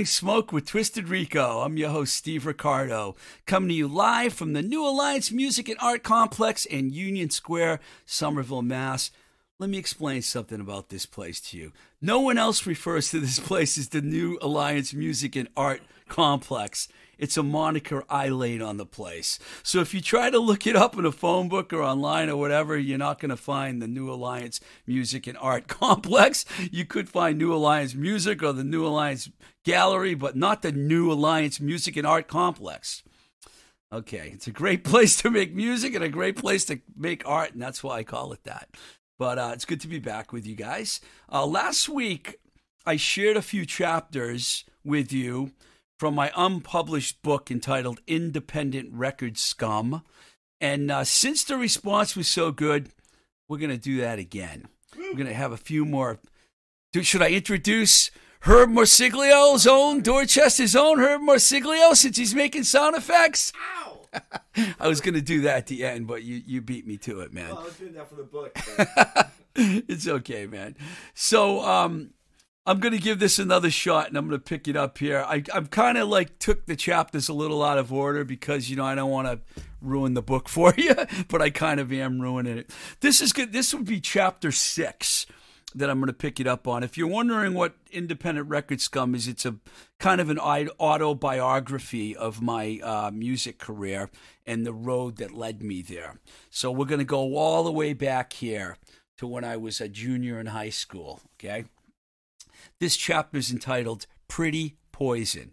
Blowing Smoke with Twisted Rico. I'm your host, Steve Ricardo, coming to you live from the New Alliance Music and Art Complex in Union Square, Somerville, Mass. Let me explain something about this place to you. No one else refers to this place as the New Alliance Music and Art Complex. It's a moniker I laid on the place. So if you try to look it up in a phone book or online or whatever, you're not going to find the New Alliance Music and Art Complex. You could find New Alliance Music or the New Alliance Gallery, but not the New Alliance Music and Art Complex. Okay, it's a great place to make music and a great place to make art, and that's why I call it that. But uh, it's good to be back with you guys. Uh, last week, I shared a few chapters with you from my unpublished book entitled Independent Record Scum. And uh, since the response was so good, we're going to do that again. We're going to have a few more. Should I introduce Herb Morsiglio's own, Dorchester's own Herb Morsiglio, since he's making sound effects? Ow! I was going to do that at the end, but you, you beat me to it, man. Well, I was doing that for the book. it's okay, man. So, um, I'm going to give this another shot and I'm going to pick it up here. I, I'm kind of like took the chapters a little out of order because, you know, I don't want to ruin the book for you, but I kind of am ruining it. This is good. This would be chapter six that I'm going to pick it up on. If you're wondering what Independent Record Scum is, it's a kind of an autobiography of my uh, music career and the road that led me there. So we're going to go all the way back here to when I was a junior in high school. Okay. This chapter is entitled Pretty Poison.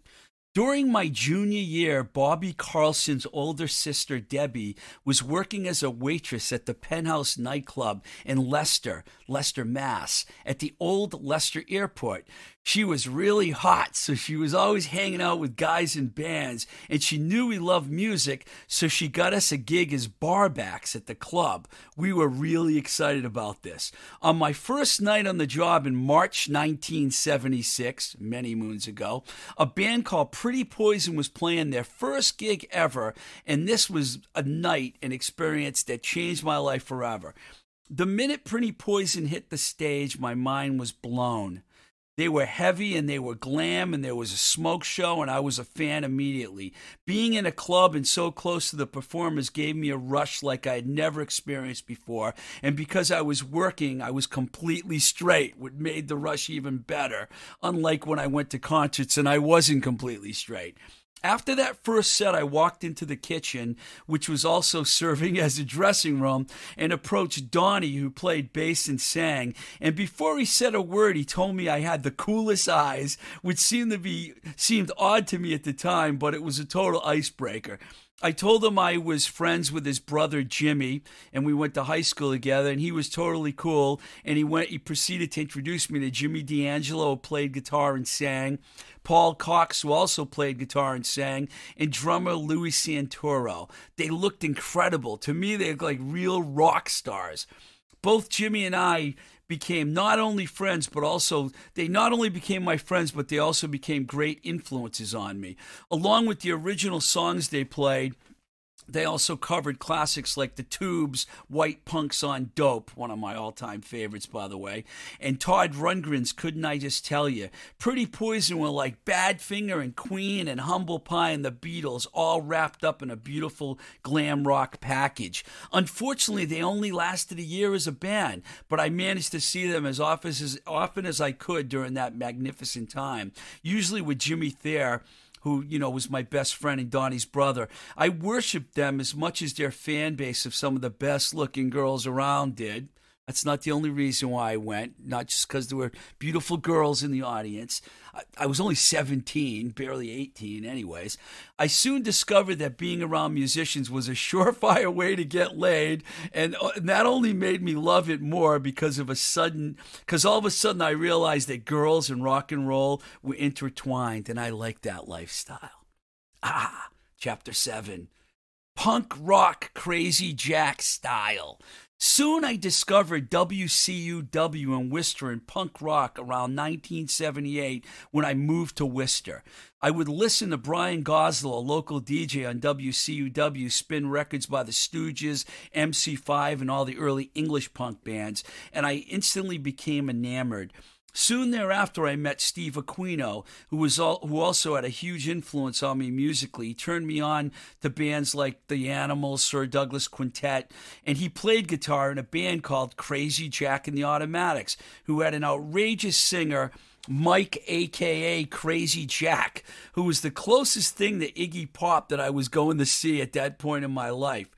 During my junior year, Bobby Carlson's older sister, Debbie, was working as a waitress at the Penthouse nightclub in Leicester, Leicester, Mass, at the old Leicester Airport. She was really hot, so she was always hanging out with guys in bands, and she knew we loved music, so she got us a gig as barbacks at the club. We were really excited about this. On my first night on the job in March 1976, many moons ago, a band called Pretty Poison was playing their first gig ever, and this was a night and experience that changed my life forever. The minute Pretty Poison hit the stage, my mind was blown. They were heavy and they were glam, and there was a smoke show, and I was a fan immediately. Being in a club and so close to the performers gave me a rush like I had never experienced before. And because I was working, I was completely straight, which made the rush even better, unlike when I went to concerts and I wasn't completely straight. After that first set, I walked into the kitchen, which was also serving as a dressing room, and approached Donnie, who played bass and sang. And before he said a word, he told me I had the coolest eyes, which seemed to be seemed odd to me at the time, but it was a total icebreaker. I told him I was friends with his brother Jimmy, and we went to high school together. And he was totally cool. And he went. He proceeded to introduce me to Jimmy D'Angelo, who played guitar and sang. Paul Cox, who also played guitar and sang, and drummer Louis Santoro. They looked incredible. To me, they looked like real rock stars. Both Jimmy and I became not only friends, but also they not only became my friends, but they also became great influences on me. Along with the original songs they played, they also covered classics like The Tubes, White Punks on Dope, one of my all time favorites, by the way, and Todd Rundgren's Couldn't I Just Tell You. Pretty Poison were like Badfinger and Queen and Humble Pie and the Beatles, all wrapped up in a beautiful glam rock package. Unfortunately, they only lasted a year as a band, but I managed to see them as often as, often as I could during that magnificent time, usually with Jimmy Thayer who you know was my best friend and Donnie's brother. I worshipped them as much as their fan base of some of the best looking girls around did. That's not the only reason why I went, not just because there were beautiful girls in the audience. I, I, was only 17, barely 18, anyways. I soon discovered that being around musicians was a surefire way to get laid, and, uh, that only made me love it more because of a sudden, because all of a sudden I realized that girls and rock and roll were intertwined, and I liked that lifestyle. Ah, chapter 7 punk rock crazy Jack style. Soon I discovered WCUW in Worcester and punk rock around 1978 when I moved to Worcester. I would listen to Brian Goslow, a local DJ on WCUW, spin records by the Stooges, MC5, and all the early English punk bands, and I instantly became enamored. Soon thereafter, I met Steve Aquino, who was all, who also had a huge influence on me musically. He turned me on to bands like The Animals, Sir Douglas Quintet, and he played guitar in a band called Crazy Jack and the Automatics, who had an outrageous singer. Mike, aka Crazy Jack, who was the closest thing to Iggy Pop that I was going to see at that point in my life.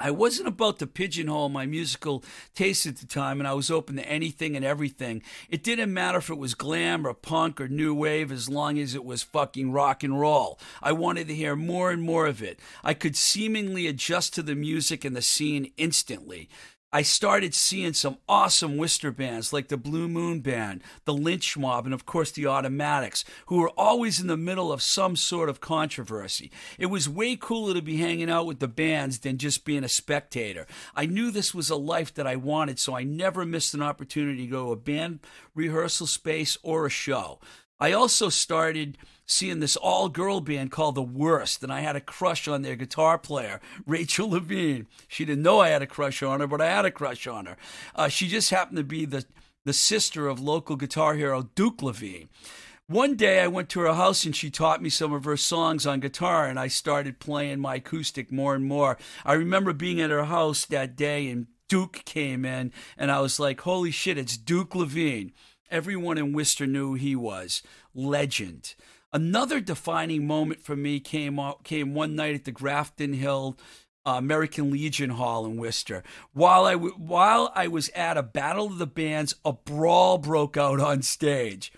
I wasn't about to pigeonhole my musical taste at the time, and I was open to anything and everything. It didn't matter if it was glam or punk or new wave as long as it was fucking rock and roll. I wanted to hear more and more of it. I could seemingly adjust to the music and the scene instantly. I started seeing some awesome Worcester bands like the Blue Moon Band, the Lynch Mob, and of course the Automatics, who were always in the middle of some sort of controversy. It was way cooler to be hanging out with the bands than just being a spectator. I knew this was a life that I wanted, so I never missed an opportunity to go to a band rehearsal space or a show. I also started seeing this all girl band called The Worst, and I had a crush on their guitar player, Rachel Levine. She didn't know I had a crush on her, but I had a crush on her. Uh, she just happened to be the, the sister of local guitar hero Duke Levine. One day I went to her house and she taught me some of her songs on guitar, and I started playing my acoustic more and more. I remember being at her house that day, and Duke came in, and I was like, holy shit, it's Duke Levine. Everyone in Worcester knew he was. Legend. Another defining moment for me came came one night at the Grafton Hill uh, American Legion Hall in Worcester. While I while I was at a battle of the bands, a brawl broke out on stage.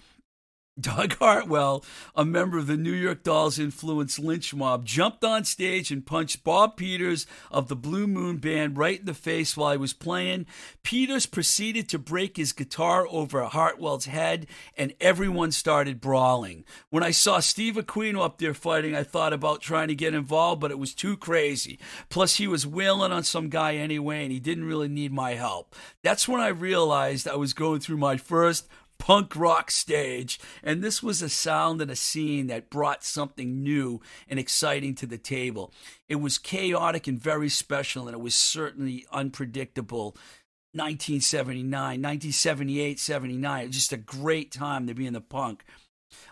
Doug Hartwell, a member of the New York Dolls influenced lynch mob, jumped on stage and punched Bob Peters of the Blue Moon Band right in the face while he was playing. Peters proceeded to break his guitar over Hartwell's head, and everyone started brawling. When I saw Steve Aquino up there fighting, I thought about trying to get involved, but it was too crazy. Plus, he was wailing on some guy anyway, and he didn't really need my help. That's when I realized I was going through my first punk rock stage. And this was a sound and a scene that brought something new and exciting to the table. It was chaotic and very special, and it was certainly unpredictable. 1979, 1978, 79. It was just a great time to be in the punk.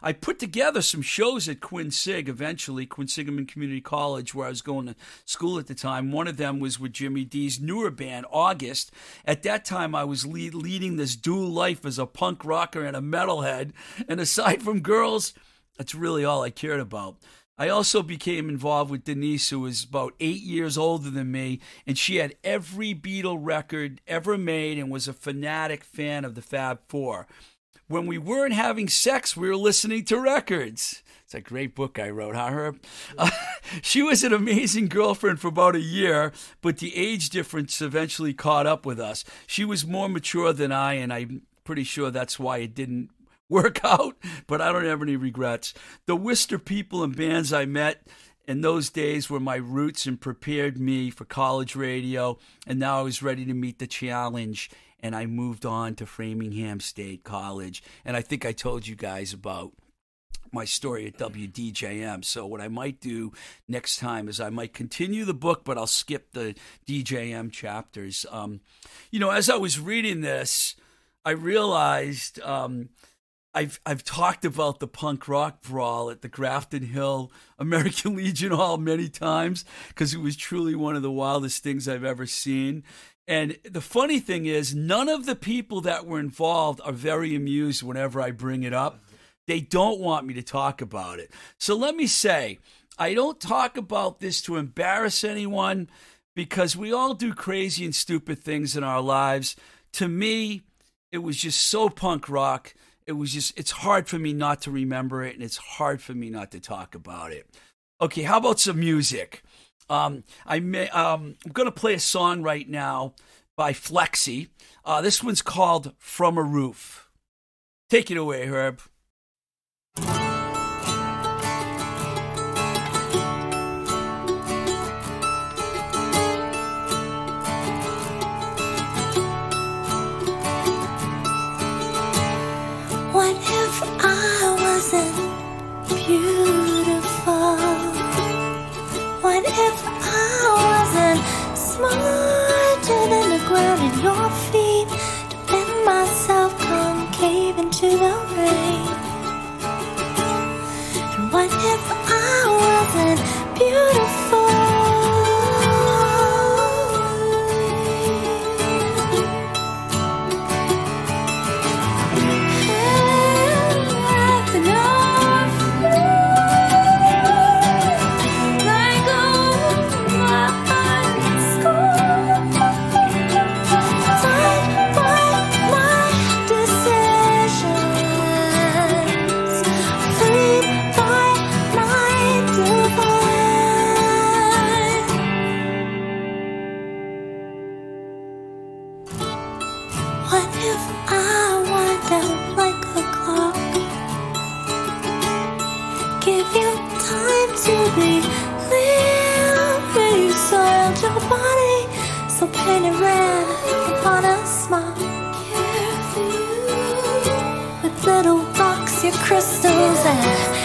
I put together some shows at Quincy eventually, Quinsigamond Community College, where I was going to school at the time. One of them was with Jimmy D's newer band, August. At that time, I was lead, leading this dual life as a punk rocker and a metalhead. And aside from girls, that's really all I cared about. I also became involved with Denise, who was about eight years older than me, and she had every Beatle record ever made and was a fanatic fan of the Fab Four when we weren't having sex, we were listening to records. It's a great book I wrote, huh, Herb? Uh, she was an amazing girlfriend for about a year, but the age difference eventually caught up with us. She was more mature than I, and I'm pretty sure that's why it didn't work out, but I don't have any regrets. The Worcester people and bands I met in those days were my roots and prepared me for college radio, and now I was ready to meet the challenge and I moved on to Framingham State College. And I think I told you guys about my story at WDJM. So what I might do next time is I might continue the book, but I'll skip the DJM chapters. Um, you know, as I was reading this, I realized um, I've I've talked about the punk rock brawl at the Grafton Hill American Legion Hall many times because it was truly one of the wildest things I've ever seen. And the funny thing is, none of the people that were involved are very amused whenever I bring it up. They don't want me to talk about it. So let me say, I don't talk about this to embarrass anyone because we all do crazy and stupid things in our lives. To me, it was just so punk rock. It was just, it's hard for me not to remember it and it's hard for me not to talk about it. Okay, how about some music? Um, I may, um, I'm going to play a song right now by Flexi. Uh, this one's called From a Roof. Take it away, Herb. Soiled your body, so painted red upon a small care for you. With little rocks, your crystals, and,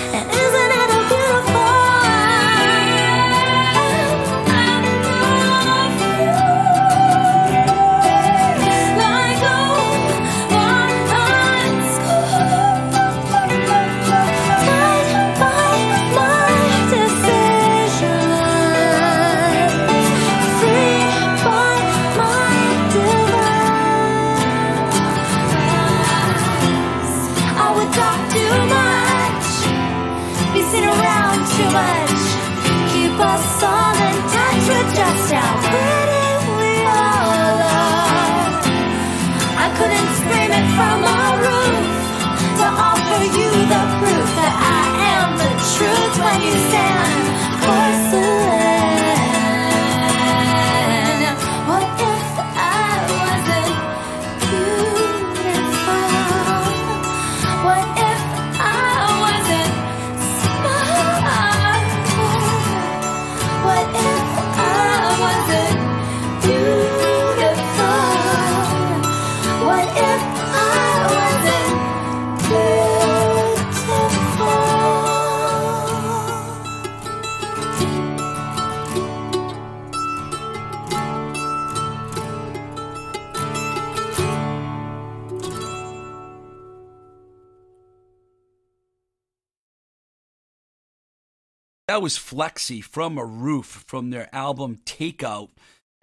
That was Flexi from a Roof from their album Takeout.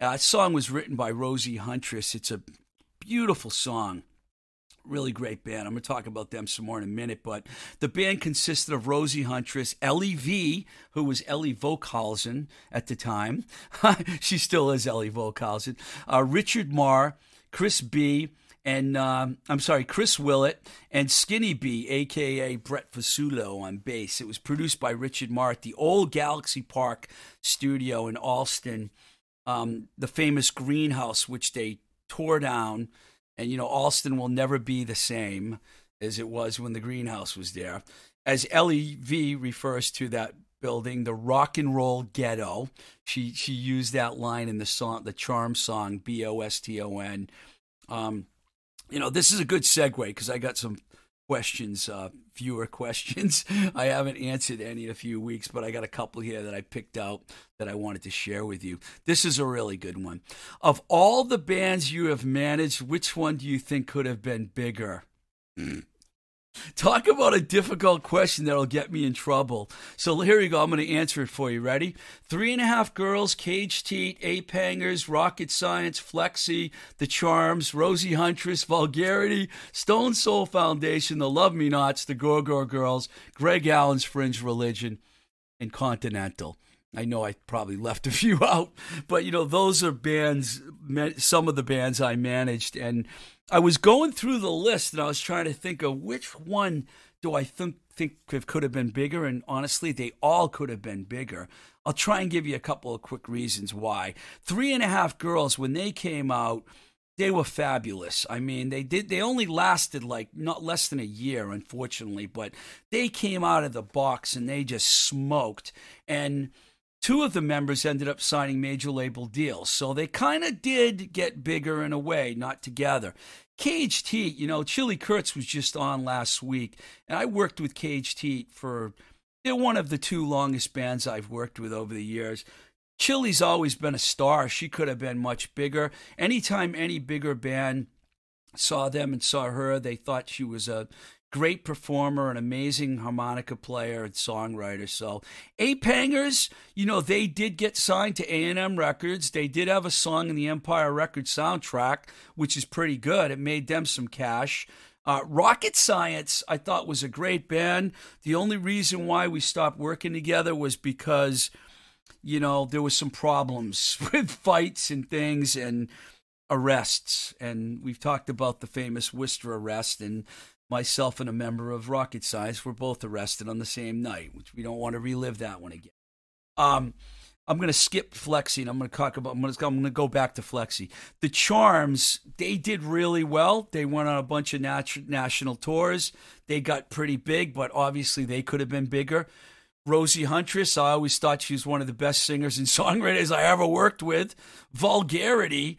Uh, that song was written by Rosie Huntress. It's a beautiful song. Really great band. I'm going to talk about them some more in a minute, but the band consisted of Rosie Huntress, Ellie V, who was Ellie Vokalsen at the time. she still is Ellie Vokalsen. Uh, Richard Marr, Chris B, and um, I'm sorry, Chris Willett and Skinny B, aka Brett Fasulo on bass. It was produced by Richard Marr at the old Galaxy Park studio in Allston, um, the famous greenhouse which they tore down. And you know, Allston will never be the same as it was when the greenhouse was there. As Ellie V refers to that building, the rock and roll ghetto. She she used that line in the song, the Charm song, B O S T O N. Um, you know, this is a good segue because I got some questions, uh, viewer questions. I haven't answered any in a few weeks, but I got a couple here that I picked out that I wanted to share with you. This is a really good one. Of all the bands you have managed, which one do you think could have been bigger? Talk about a difficult question that'll get me in trouble. So here you go. I'm going to answer it for you. Ready? Three and a half girls, Caged Heat, Ape Hangers, Rocket Science, Flexi, The Charms, Rosie Huntress, Vulgarity, Stone Soul Foundation, The Love Me Nots, The Gore Gore Girls, Greg Allen's Fringe Religion, and Continental. I know I probably left a few out, but you know, those are bands, some of the bands I managed. And I was going through the list and I was trying to think of which one do I think, think could have been bigger. And honestly, they all could have been bigger. I'll try and give you a couple of quick reasons why. Three and a half girls, when they came out, they were fabulous. I mean, they did. They only lasted like not less than a year, unfortunately, but they came out of the box and they just smoked. And two of the members ended up signing major label deals. So they kind of did get bigger in a way, not together. Caged Heat, you know, Chili Kurtz was just on last week, and I worked with Caged Heat for, they're one of the two longest bands I've worked with over the years. Chili's always been a star. She could have been much bigger. Anytime any bigger band saw them and saw her, they thought she was a great performer, an amazing harmonica player and songwriter. So, Ape Hangers, you know, they did get signed to A&M Records. They did have a song in the Empire Records soundtrack, which is pretty good. It made them some cash. Uh, Rocket Science, I thought was a great band. The only reason why we stopped working together was because, you know, there was some problems with fights and things and arrests. And we've talked about the famous Worcester arrest and myself and a member of Rocket Science were both arrested on the same night, which we don't want to relive that one again. Um, I'm going to skip Flexi and I'm going to talk about. I'm going to, go back to Flexi. The Charms, they did really well. They went on a bunch of nat- national tours. They got pretty big, but obviously they could have been bigger. Rosie Huntress, I always thought she was one of the best singers and songwriters I ever worked with. Vulgarity,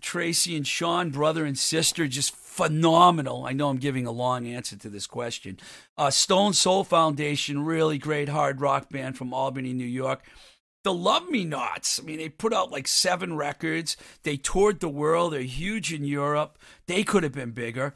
Tracy and Sean, brother and sister, just phenomenal. I know I'm giving a long answer to this question. Uh, Stone Soul Foundation, really great hard rock band from Albany, New York. The Love Me Nots. I mean, they put out like seven records. They toured the world. They're huge in Europe. They could have been bigger.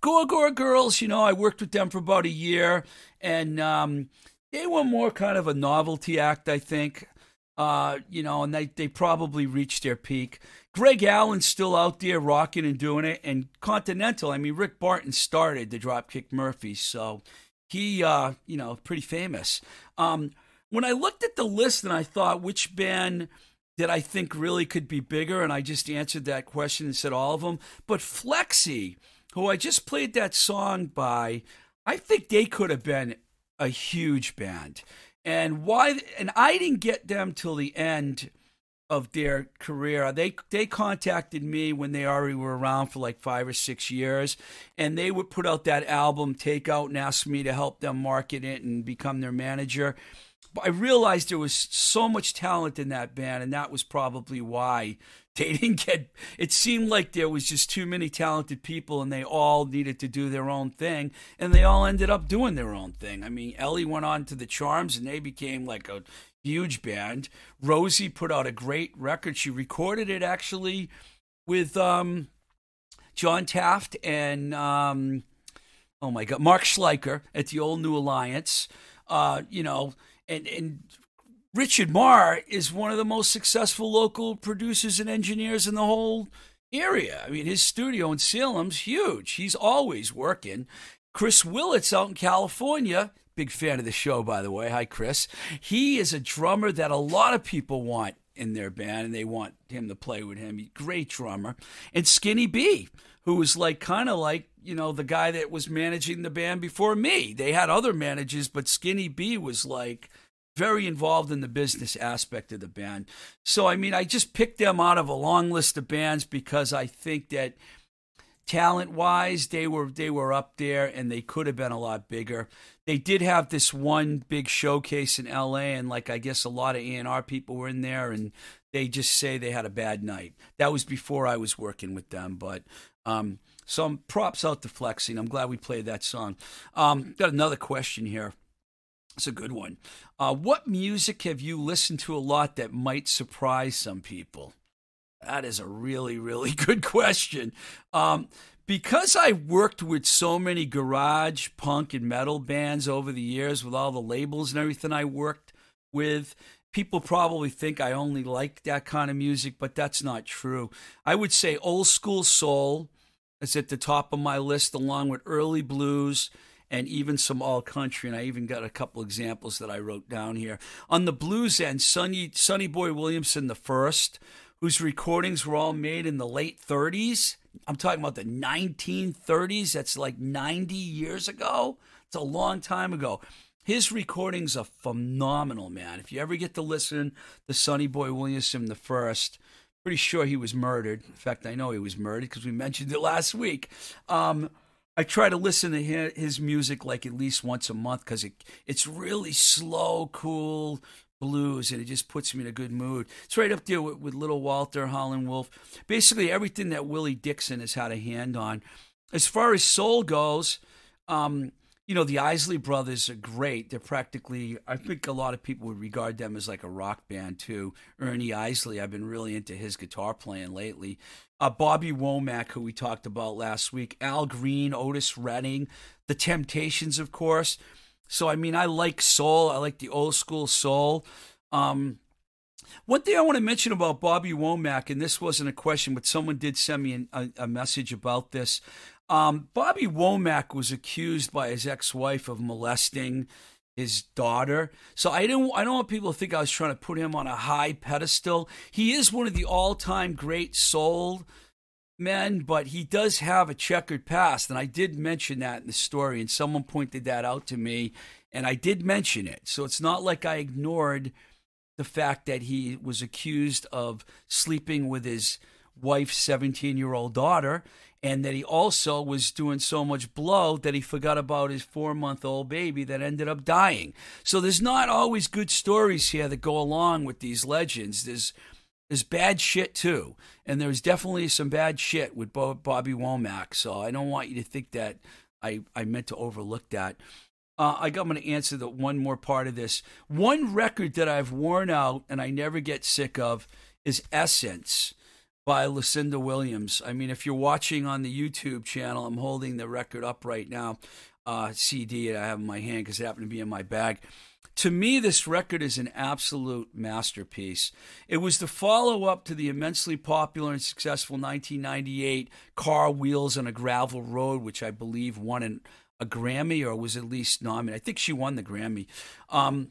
Gore Gore Girls, you know, I worked with them for about a year, and um, they were more kind of a novelty act, I think. Uh, you know, and they, they probably reached their peak. Greg Allen's still out there rocking and doing it, and Continental. I mean, Rick Barton started the Dropkick Murphys, so he, uh, you know, pretty famous. Um, when I looked at the list and I thought which band that I think really could be bigger, and I just answered that question and said all of them. But Flexi, who I just played that song by, I think they could have been a huge band. And why? And I didn't get them till the end of their career. They they contacted me when they already were around for like five or six years, and they would put out that album Takeout and ask me to help them market it and become their manager. But I realized there was so much talent in that band, and that was probably why they didn't get. It seemed like there was just too many talented people, and they all needed to do their own thing, and they all ended up doing their own thing. I mean, Ellie went on to the Charms, and they became like a huge band. Rosie put out a great record. She recorded it actually with um, John Taft and um, oh my God, Mark Schleicher at the Old New Alliance. Uh, you know, and and Richard Marr is one of the most successful local producers and engineers in the whole area. I mean, his studio in Salem's huge. He's always working. Chris Willits out in California, big fan of the show, by the way. Hi, Chris. He is a drummer that a lot of people want in their band, and they want him to play with him. Great drummer. And Skinny B, who was like kind of like you know the guy that was managing the band before me. They had other managers, but Skinny B was like very involved in the business aspect of the band. So I mean, I just picked them out of a long list of bands because I think that talent wise they were they were up there and they could have been a lot bigger. They did have this one big showcase in LA and like I guess a lot of A&R people were in there and they just say they had a bad night. That was before I was working with them, but um some props out to Flexing. I'm glad we played that song. Um, got another question here. It's a good one. Uh, what music have you listened to a lot that might surprise some people? That is a really, really good question. Um, because I worked with so many garage, punk, and metal bands over the years with all the labels and everything I worked with, people probably think I only like that kind of music, but that's not true. I would say old school soul is at the top of my list, along with early blues and even some all country. And I even got a couple examples that I wrote down here. On the blues end, Sonny, Sonny Boy Williamson the first, whose recordings were all made in the late 30s. I'm talking about the 1930s. That's like 90 years ago. It's a long time ago. His recordings are phenomenal, man. If you ever get to listen to Sonny Boy Williamson the first, pretty sure he was murdered. In fact, I know he was murdered because we mentioned it last week. Um, I try to listen to his music like at least once a month because it it's really slow, cool blues, and it just puts me in a good mood. It's right up there with, with Little Walter, Howlin' Wolf, basically everything that Willie Dixon has had a hand on. As far as soul goes, um, you know, the Isley Brothers are great. They're practically, I think a lot of people would regard them as like a rock band too. Ernie Isley, I've been really into his guitar playing lately uh, Bobby Womack, who we talked about last week, Al Green, Otis Redding, The Temptations, of course. So, I mean, I like soul. I like the old school soul. Um, one thing I want to mention about Bobby Womack, and this wasn't a question, but someone did send me an, a, a, message about this. Um, Bobby Womack was accused by his ex wife of molesting his daughter. So I don't I don't want people to think I was trying to put him on a high pedestal. He is one of the all-time great soul men, but he does have a checkered past and I did mention that in the story and someone pointed that out to me and I did mention it. So it's not like I ignored the fact that he was accused of sleeping with his wife's 17 year old daughter. and that he also was doing so much blow that he forgot about his four month old baby that ended up dying. So there's not always good stories here that go along with these legends. There's there's bad shit too, and there's definitely some bad shit with Bo- Bobby Womack. So I don't want you to think that I I meant to overlook that. Uh, I got, I'm going to answer the one more part of this. One record that I've worn out and I never get sick of is Essence by Lucinda Williams. I mean, if you're watching on the YouTube channel, I'm holding the record up right now, uh, CD I have in my hand because it happened to be in my bag. To me, this record is an absolute masterpiece. It was the follow up to the immensely popular and successful 1998 Car Wheels on a Gravel Road, which I believe won an a Grammy or was at least nominated. I think she won the Grammy. Um,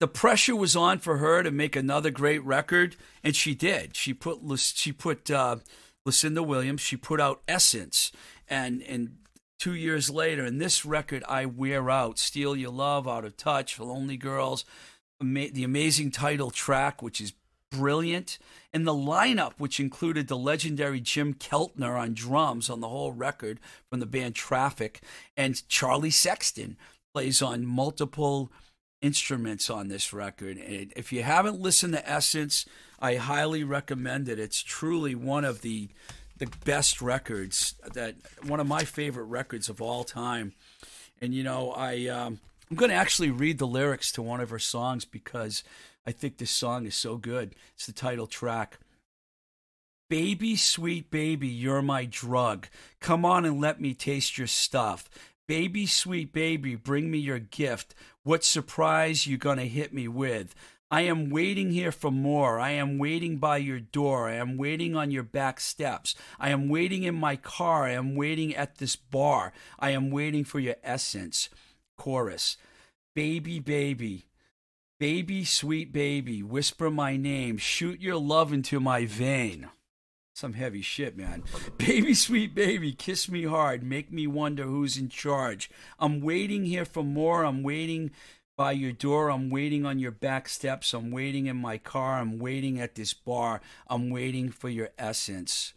the pressure was on for her to make another great record, and she did. She put she put uh, Lucinda Williams. She put out Essence, and and two years later, and this record I wear out. Steal Your Love, Out of Touch, Lonely Girls, the amazing title track, which is brilliant. And the lineup, which included the legendary Jim Keltner on drums on the whole record from the band Traffic, and Charlie Sexton plays on multiple instruments on this record. And if you haven't listened to Essence, I highly recommend it. It's truly one of the the best records that one of my favorite records of all time. And you know, I um, I'm going to actually read the lyrics to one of her songs because I think this song is so good. It's the title track. Baby, sweet baby, you're my drug. Come on and let me taste your stuff. Baby, sweet baby, bring me your gift. What surprise you gonna hit me with? I am waiting here for more. I am waiting by your door. I am waiting on your back steps. I am waiting in my car. I am waiting at this bar. I am waiting for your essence. Chorus. Baby, baby, Baby, sweet baby, whisper my name, shoot your love into my vein. Some heavy shit, man. Baby, sweet baby, kiss me hard, make me wonder who's in charge. I'm waiting here for more. I'm waiting by your door. I'm waiting on your back steps. I'm waiting in my car. I'm waiting at this bar. I'm waiting for your essence.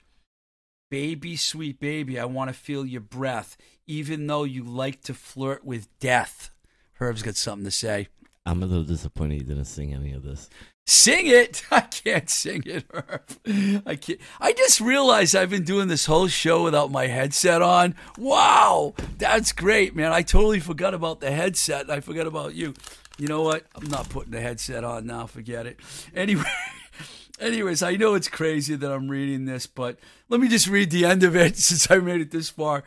Baby, sweet baby, I want to feel your breath, even though you like to flirt with death. Herb's got something to say. I'm a little disappointed you didn't sing any of this. Sing it! I can't sing it. I can't. I just realized I've been doing this whole show without my headset on. Wow, that's great, man. I totally forgot about the headset. I forgot about you. You know what? I'm not putting the headset on now. Forget it. Anyway. Anyways, I know it's crazy that I'm reading this, but let me just read the end of it since I made it this far.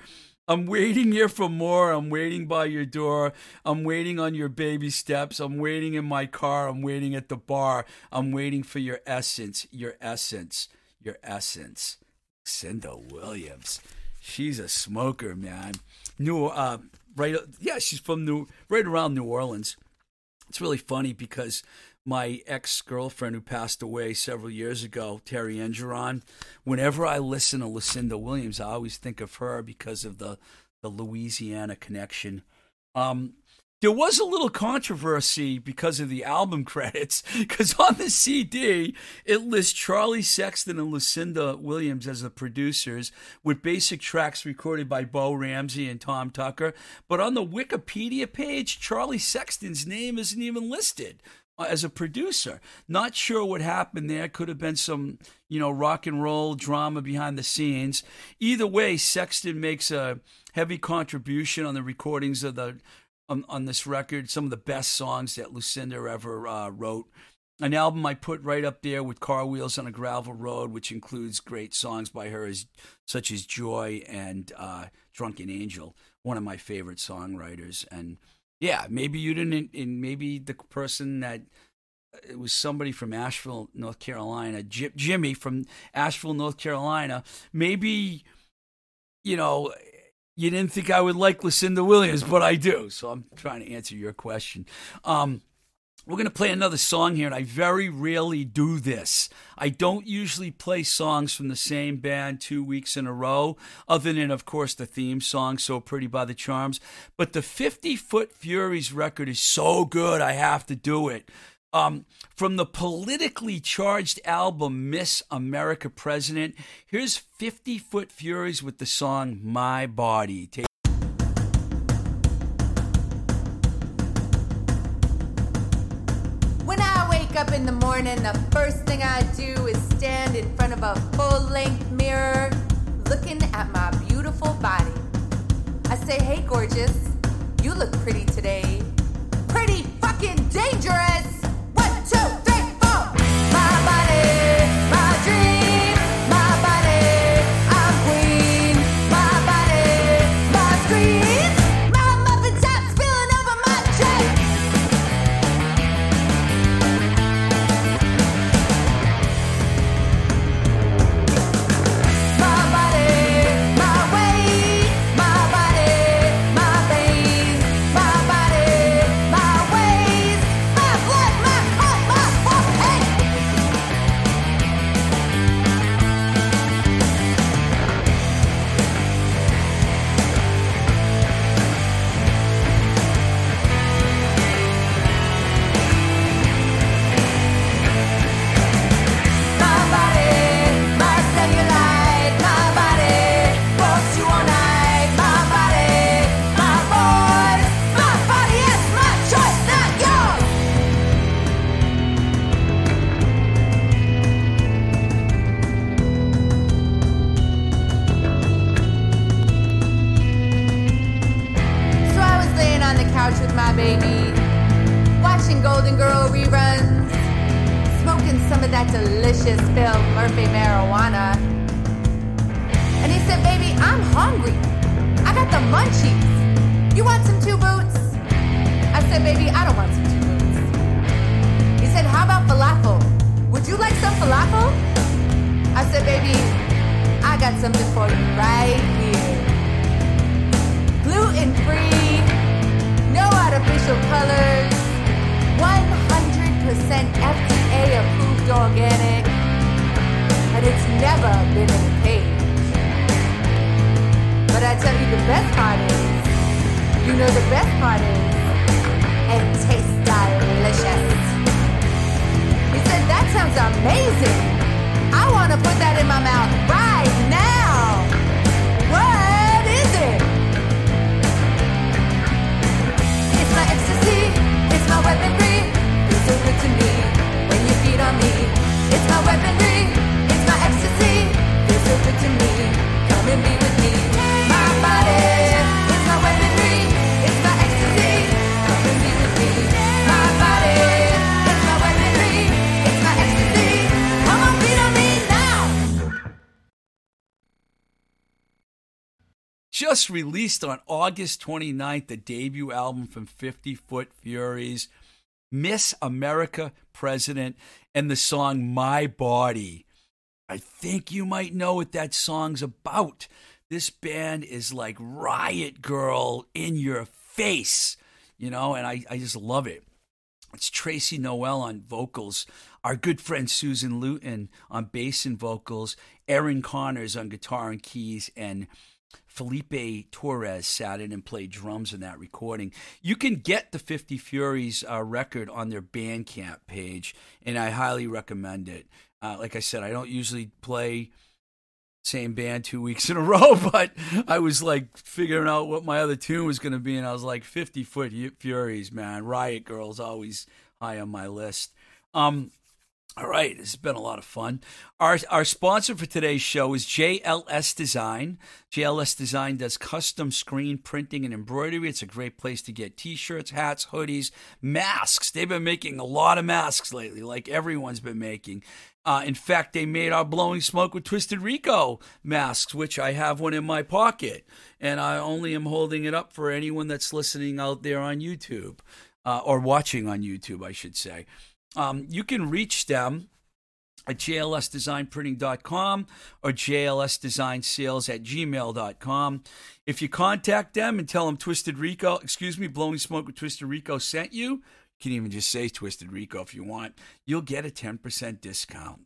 I'm waiting here for more. I'm waiting by your door. I'm waiting on your baby steps. I'm waiting in my car. I'm waiting at the bar. I'm waiting for your essence, your essence, your essence. Cinda Williams. She's a smoker, man. New, uh, right? Yeah, she's from New, right around New Orleans. It's really funny because my ex girlfriend who passed away several years ago, Terry Engeron. Whenever I listen to Lucinda Williams, I always think of her because of the the Louisiana connection. Um, there was a little controversy because of the album credits, because on the CD it lists Charlie Sexton and Lucinda Williams as the producers, with basic tracks recorded by Bo Ramsey and Tom Tucker. But on the Wikipedia page, Charlie Sexton's name isn't even listed as a producer. Not sure what happened there. Could have been some, you know, rock and roll drama behind the scenes. Either way, Sexton makes a heavy contribution on the recordings of the on, on this record. Some of the best songs that Lucinda ever uh, wrote. An album I put right up there with Car Wheels on a Gravel Road, which includes great songs by her as, such as Joy and uh, Drunken Angel, one of my favorite songwriters. And yeah, maybe you didn't, and maybe the person that it was somebody from Asheville, North Carolina, Jimmy from Asheville, North Carolina. Maybe, you know, you didn't think I would like Lucinda Williams, but I do. So I'm trying to answer your question. Um, we're going to play another song here, and I very rarely do this. I don't usually play songs from the same band two weeks in a row, other than, of course, the theme song, So Pretty by the Charms. But the 50 Foot Furies record is so good, I have to do it. Um, from the politically charged album Miss America President, here's 50 Foot Furies with the song My Body. Take wake up in the morning, the first thing I do is stand in front of a full length mirror looking at my beautiful body. I say, hey, gorgeous, you look pretty today. Pretty falafel? I said, Baby, I got something for you right here. Gluten free, no artificial colors. 100% FDA approved organic, and it's never been in a cage. But I tell you, the best part is, you know, the best part is, it tastes delicious. Sounds amazing. I want to put that in my mouth right now. What is it? It's my ecstasy, it's my weaponry. Feels so good to me when you feed on me. It's my weaponry, it's my ecstasy. Feels so good to me. Come and be with me. Just released on August 29th, the debut album from 50 Foot Furies, Miss America President, and the song My Body. I think you might know what that song's about. This band is like Riot Girl in your face, you know, and I, I just love it. It's Tracy Noel on vocals, our good friend Susan Luton on bass and vocals, Aaron Connors on guitar and keys, and Felipe Torres sat in and played drums in that recording. You can get the 50 Furies uh, record on their Bandcamp page, and I highly recommend it. Uh, like I said, I don't usually play same band two weeks in a row, but I was like figuring out what my other tune was going to be, and I was like 50 Foot Furies, man. Riot Girl's always high on my list. Um, all right, this has been a lot of fun. Our our sponsor for today's show is JLS Design. JLS Design does custom screen printing and embroidery. It's a great place to get t-shirts, hats, hoodies, masks. They've been making a lot of masks lately, like everyone's been making. Uh, in fact, they made our blowing smoke with Twisted Rico masks, which I have one in my pocket, and I only am holding it up for anyone that's listening out there on YouTube uh, or watching on YouTube, I should say. Um, you can reach them at jlsdesignprinting.com or jlsdesignsales at gmail.com. If you contact them and tell them Twisted Rico, excuse me, Blowing Smoke with Twisted Rico sent you, you can even just say Twisted Rico if you want, you'll get a 10% discount.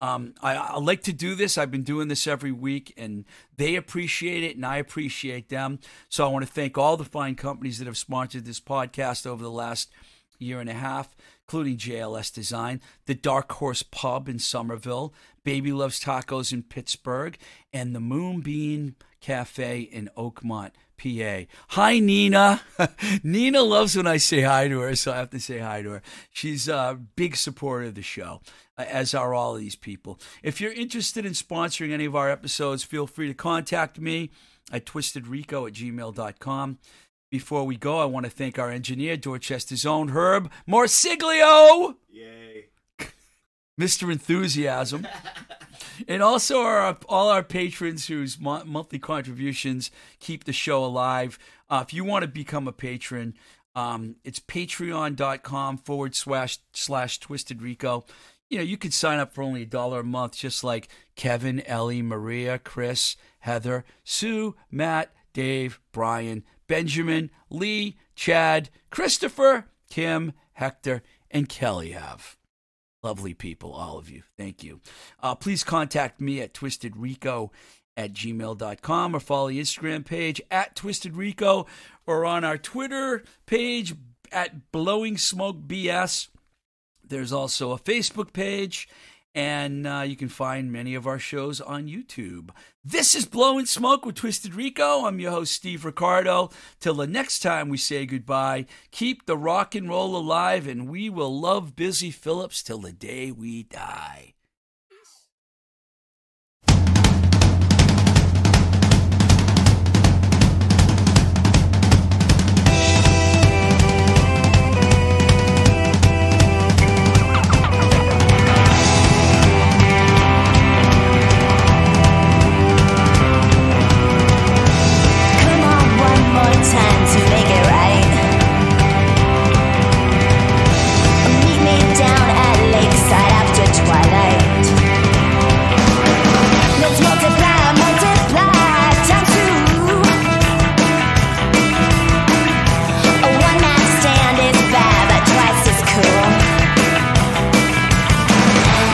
Um, I, I like to do this. I've been doing this every week, and they appreciate it, and I appreciate them. So I want to thank all the fine companies that have sponsored this podcast over the last year and a half, including JLS Design, the Dark Horse Pub in Somerville, Baby Loves Tacos in Pittsburgh, and the Moonbeam Cafe in Oakmont, PA. Hi, Nina. Nina loves when I say hi to her, so I have to say hi to her. She's a big supporter of the show, uh, as are all these people. If you're interested in sponsoring any of our episodes, feel free to contact me at twistedrico at gmail.com. Before we go, I want to thank our engineer, Dorchester's own Herb Morsiglio. Yay. Mr. Enthusiasm. and also our, all our patrons whose mo- monthly contributions keep the show alive. Uh, if you want to become a patron, um, it's patreon.com forward slash slash twisted rico. You know, you could sign up for only a dollar a month, just like Kevin, Ellie, Maria, Chris, Heather, Sue, Matt, Dave, Brian, Benjamin, Lee, Chad, Christopher, Kim, Hector, and Kelly have. Lovely people, all of you. Thank you. Uh, please contact me at twistedrico at gmail.com or follow the Instagram page at twistedrico or on our Twitter page at blowing smoke bs. There's also a Facebook page, and uh, you can find many of our shows on YouTube. This is Blowing Smoke with Twisted Rico. I'm your host, Steve Ricardo. Till the next time we say goodbye, keep the rock and roll alive, and we will love Busy Phillips till the day we die.